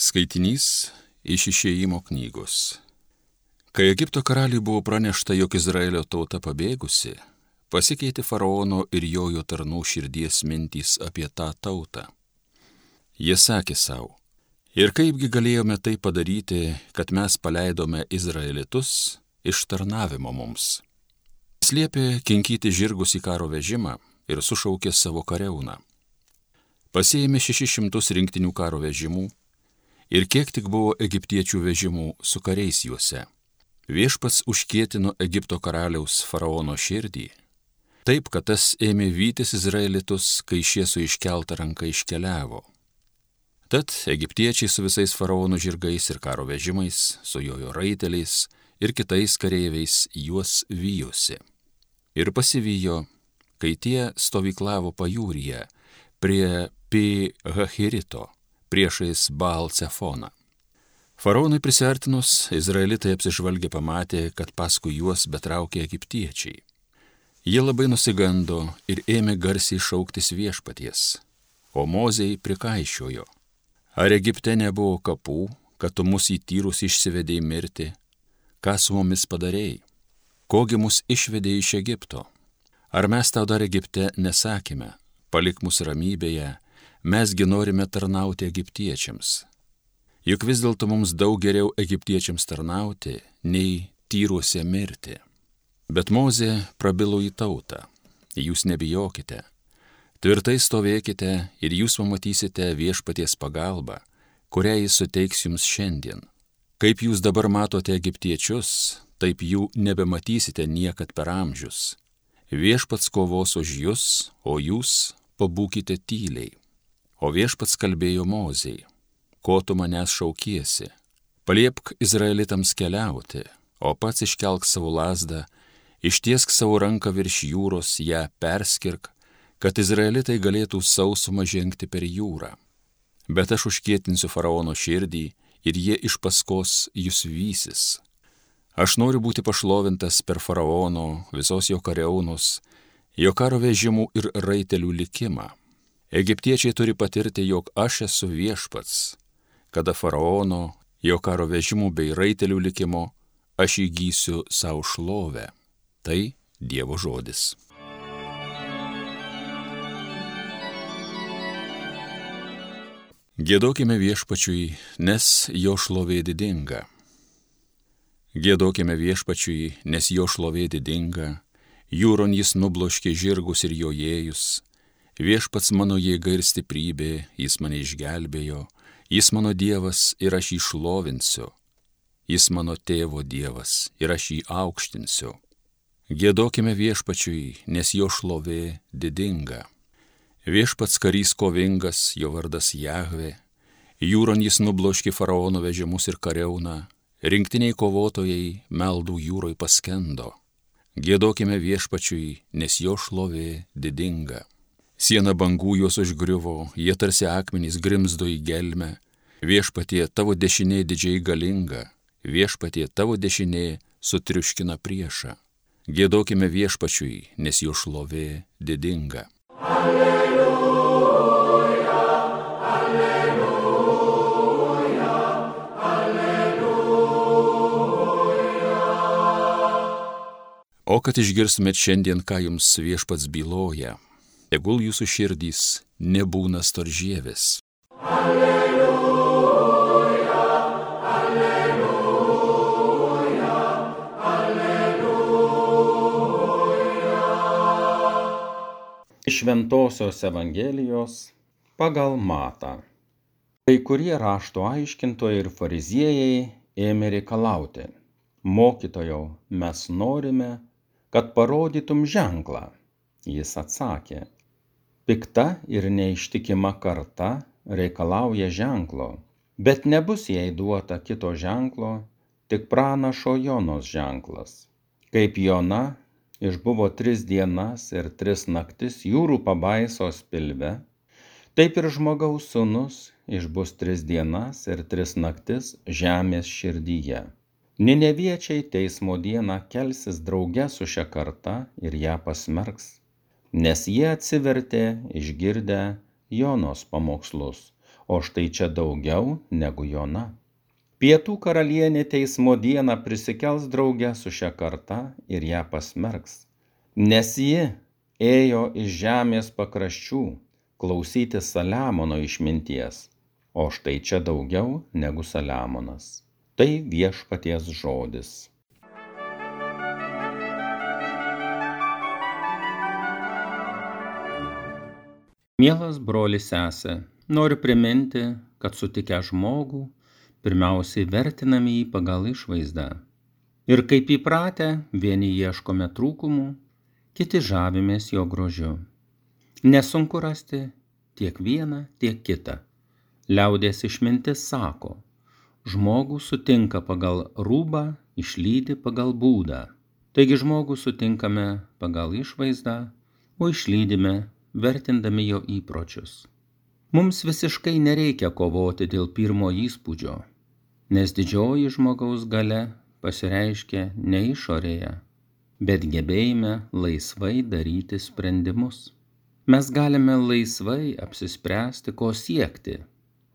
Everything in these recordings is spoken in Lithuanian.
Skaitinys iš išėjimo knygos. Kai Egipto karaliui buvo pranešta, jog Izraelio tauta pabėgusi, pasikeitė faraono ir jojo tarnų širdies mintys apie tą tautą. Jie sakė savo, ir kaipgi galėjome tai padaryti, kad mes paleidome Izraelitus iš tarnavimo mums. Slėpė kinkyti žirgus į karo vežimą ir sušaukė savo kareuną. Pasėjėme 600 rinktinių karo vežimų ir kiek tik buvo egiptiečių vežimų su kariais juose. Viešpats užkietino Egipto karaliaus faraono širdį, taip, kad tas ėmė vytis izraelitus, kai šie su iškelta ranka iškeliavo. Tad egiptiečiai su visais faraono žirgais ir karo vežimais, su jojo raiteliais ir kitais kareiviais juos vyjosi. Ir pasivijo, kai tie stovyklavo pajūryje prie Pi Hahirito priešais Baal Cefoną. Faraonui prisartinus, izraelitai apsižvalgė pamatė, kad paskui juos betraukė egiptiečiai. Jie labai nusigando ir ėmė garsiai šauktis viešpaties, o mozei prikaišiojo. Ar Egipte nebuvo kapų, kad tu mus įtyrus išsivedėjai mirti? Ką su mumis padarėjai? Kogi mus išvedėjai iš Egipto? Ar mes tau dar Egipte nesakėme, palik mus ramybėje, mesgi norime tarnauti egiptiečiams. Juk vis dėlto mums daug geriau egiptiečiams tarnauti, nei tyruose mirti. Bet Mozė prabilo į tautą, jūs nebijokite, tvirtai stovėkite ir jūs pamatysite viešpaties pagalbą, kurią jis suteiks jums šiandien. Kaip jūs dabar matote egiptiečius, taip jų nebematysite niekad per amžius. Viešpats kovos už jūs, o jūs pabūkite tyliai. O viešpats kalbėjo Mozijai, ko tu manęs šaukiesi, paliepk izraelitams keliauti, o pats iškelk savo lasdą, ištiesk savo ranką virš jūros, ją perskirk, kad izraelitai galėtų sausumą žengti per jūrą. Bet aš užkietinsiu faraono širdį ir jie iš paskos jūs vysis. Aš noriu būti pašlovintas per faraono, visos jo kareunus, jo karo vežimų ir raitelių likimą Egiptiečiai turi patirti, jog aš esu viešpats, kada faraono, jo karo vežimų bei raitelių likimo aš įgysiu savo šlovę. Tai Dievo žodis. Gėdokime viešpačiui, nes jo šlovė didinga. Gėdokime viešpačiui, nes jo šlovė didinga, jūron jis nubloškė žirgus ir jojėjus, Viešpats mano jėga ir stiprybė, jis mane išgelbėjo, jis mano Dievas ir aš jį šlovinsiu, jis mano tėvo Dievas ir aš jį aukštinsiu. Gėdokime viešpačiui, nes jo šlovė didinga. Viešpats karys kovingas, jo vardas Jahve, jūron jis nubloškė faraono vežimus ir kareuną, rinktiniai kovotojai meldų jūroj paskendo. Gėdokime viešpačiui, nes jo šlovė didinga. Siena bangų juos užgriuvo, jie tarsi akmenys grimzdo į gelmę. Viešpatie tavo dešinė didžiai galinga, viešpatie tavo dešinė sutriuškina priešą. Gėdokime viešpačiui, nes jo šlovė didinga. Alleluja, alleluja, alleluja. O kad išgirstumėt šiandien, ką jums viešpats byloja, tegul jūsų širdys nebūna storžėvis. Alleluja, alleluja, alleluja. Iš Ventosios Evangelijos pagal Matą. Kai kurie rašto aiškintojai ir fariziejai ėmė reikalauti, mokytojau, mes norime, kad parodytum ženklą. Jis atsakė, pikta ir neištikima karta reikalauja ženklo, bet nebus jai duota kito ženklo, tik pranašo Jonos ženklas. Kaip Jona išbuvo tris dienas ir tris naktis jūrų pabaisos pilve, taip ir žmogaus sunus išbus tris dienas ir tris naktis žemės širdyje. Nineviečiai teismo dieną kelsis drauge su šia karta ir ją pasmerks nes jie atsivertė išgirdę Jonos pamokslus, o štai čia daugiau negu Jona. Pietų karalienė teismo dieną prisikels draugę su šia karta ir ją pasmerks, nes ji ėjo iš žemės pakraščių klausyti Saliamono išminties, o štai čia daugiau negu Saliamonas. Tai viešpaties žodis. Mielas brolis sesė, noriu priminti, kad sutikę žmogų, pirmiausiai vertiname jį pagal išvaizdą. Ir kaip įpratę, vieni ieškome trūkumų, kiti žavimės jo grožiu. Nesunku rasti tiek vieną, tiek kitą. Liaudės išmintis sako, žmogų sutinka pagal rūbą, išlydi pagal būdą. Taigi žmogų sutinkame pagal išvaizdą, o išlydime vertindami jo įpročius. Mums visiškai nereikia kovoti dėl pirmo įspūdžio, nes didžioji žmogaus gale pasireiškia ne išorėje, bet gebėjime laisvai daryti sprendimus. Mes galime laisvai apsispręsti, ko siekti,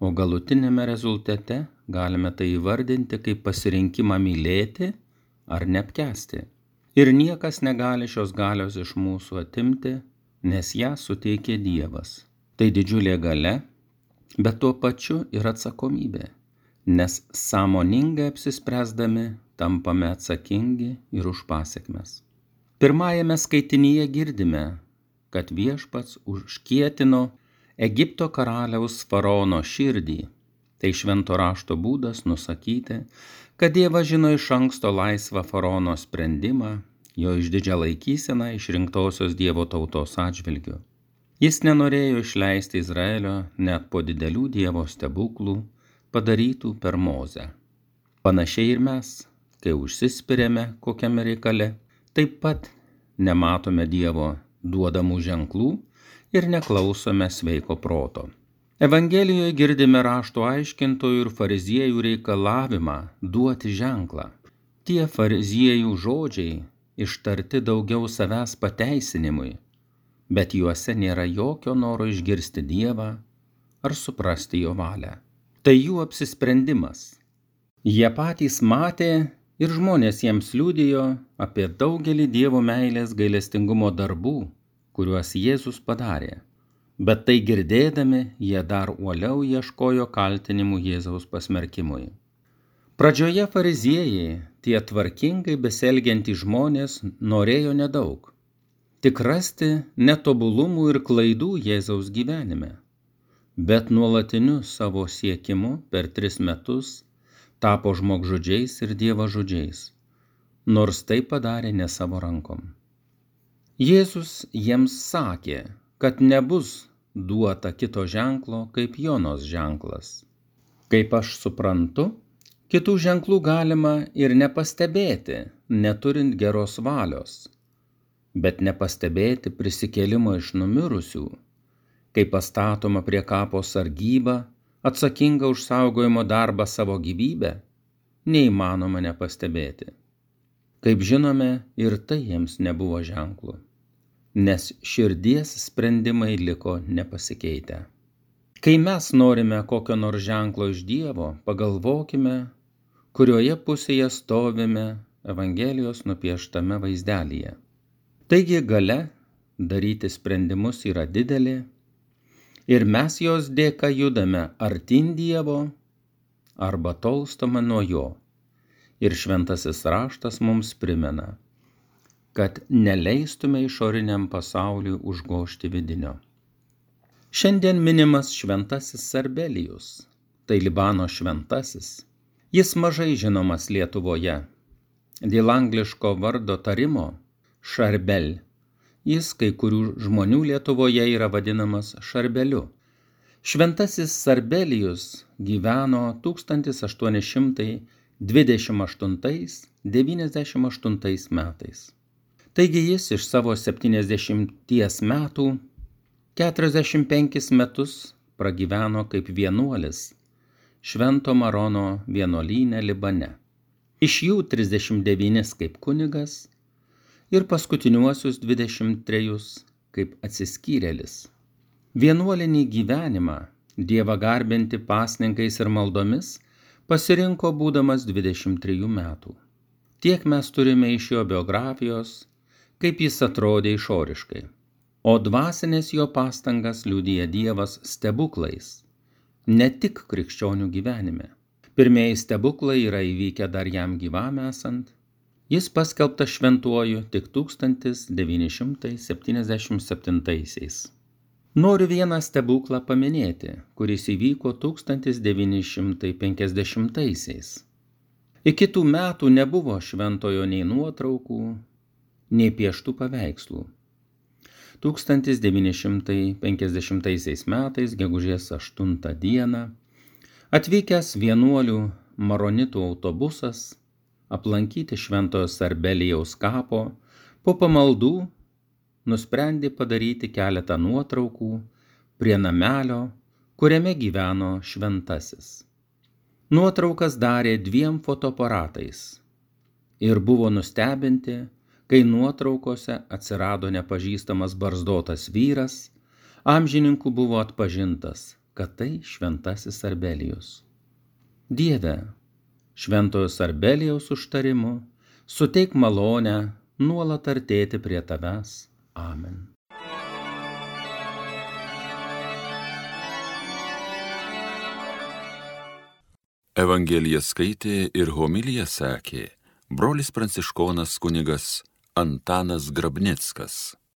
o galutinėme rezultate galime tai įvardinti kaip pasirinkimą mylėti ar neapkesti. Ir niekas negali šios galios iš mūsų atimti nes ją suteikė Dievas. Tai didžiulė gale, bet tuo pačiu ir atsakomybė, nes sąmoningai apsispręsdami tampame atsakingi ir už pasiekmes. Pirmajame skaitinyje girdime, kad viešpats užkietino Egipto karaliaus faraono širdį. Tai švento rašto būdas nusakyti, kad Dievas žino iš anksto laisvą faraono sprendimą jo išdidžią laikyseną išrinktosios Dievo tautos atžvilgiu. Jis nenorėjo išleisti Izraelio net po didelių Dievo stebuklų padarytų per mozę. Panašiai ir mes, kai užsispiriame kokiame reikale, taip pat nematome Dievo duodamų ženklų ir neklausome sveiko proto. Evangelijoje girdime rašto aiškintojų ir fariziejų reikalavimą duoti ženklą. Tie fariziejų žodžiai ištarti daugiau savęs pateisinimui, bet juose nėra jokio noro išgirsti Dievą ar suprasti jo valią. Tai jų apsisprendimas. Jie patys matė ir žmonės jiems liūdėjo apie daugelį Dievo meilės gailestingumo darbų, kuriuos Jėzus padarė. Bet tai girdėdami, jie dar uoliau ieškojo kaltinimų Jėzaus pasmerkimui. Pradžioje fariziejai, tie tvarkingai beselgiantys žmonės, norėjo nedaug. Tik rasti netobulumų ir klaidų Jėzaus gyvenime. Bet nuolatiniu savo siekimu per tris metus tapo žmogžudžiais ir dievažudžiais, nors tai padarė ne savo rankom. Jėzus jiems sakė, kad nebus duota kito ženklo kaip Jonos ženklas. Kaip aš suprantu, Kitų ženklų galima ir nepastebėti, neturint geros valios, bet nepastebėti prisikėlimo iš numirusių, kai pastatoma prie kapo sargyba, atsakinga už saugojimo darbą savo gyvybę, neįmanoma nepastebėti. Kaip žinome, ir tai jiems nebuvo ženklų, nes širdies sprendimai liko nepasikeitę. Kai mes norime kokio nors ženklo iš Dievo, pagalvokime, kurioje pusėje stovime Evangelijos nupieštame vaizdelyje. Taigi gale daryti sprendimus yra didelė ir mes jos dėka judame artin Dievo arba tolstama nuo jo. Ir šventasis raštas mums primena, kad neleistume išoriniam pasauliui užgošti vidinio. Šiandien minimas šventasis Sarbelijus, tai Libano šventasis Jis mažai žinomas Lietuvoje. Dėl angliško vardo tarimo šarbel. Jis kai kurių žmonių Lietuvoje yra vadinamas šarbeliu. Šventasis Sarbelijus gyveno 1828-98 metais. Taigi jis iš savo 70 metų 45 metus pragyveno kaip vienuolis Švento Marono vienuolyne Libane. Iš jų 39 kaip kunigas ir paskutiniuosius 23 kaip atsiskyrėlis. Vienuolinį gyvenimą Dievą garbinti pasninkais ir maldomis pasirinko būdamas 23 metų. Tiek mes turime iš jo biografijos, kaip jis atrodė išoriškai. O dvasinės jo pastangas liūdija Dievas stebuklais, ne tik krikščionių gyvenime. Pirmieji stebuklai yra įvykę dar jam gyvam esant. Jis paskelbtas šventuoju tik 1977-aisiais. Noriu vieną stebuklą paminėti, kuris įvyko 1950-aisiais. Iki tų metų nebuvo šventojo nei nuotraukų, nei pieštų paveikslų. 1950 metais, gegužės 8 dieną, Atvykęs vienuolių maronitų autobusas aplankyti šventojo Sarbelijaus kapo, po pamaldų nusprendė padaryti keletą nuotraukų prie namelio, kuriame gyveno šventasis. Nuotraukas darė dviem fotoaparatais ir buvo nustebinti, kai nuotraukose atsirado nepažįstamas barzdotas vyras, amžininkų buvo atpažintas kad tai šventasis Arbelijus. Dieve, šventojo Arbelijaus užtarimu, suteik malonę nuolat artėti prie tavęs. Amen. Evangeliją skaitė ir homiliją sakė brolis pranciškonas kunigas Antanas Grabnickas.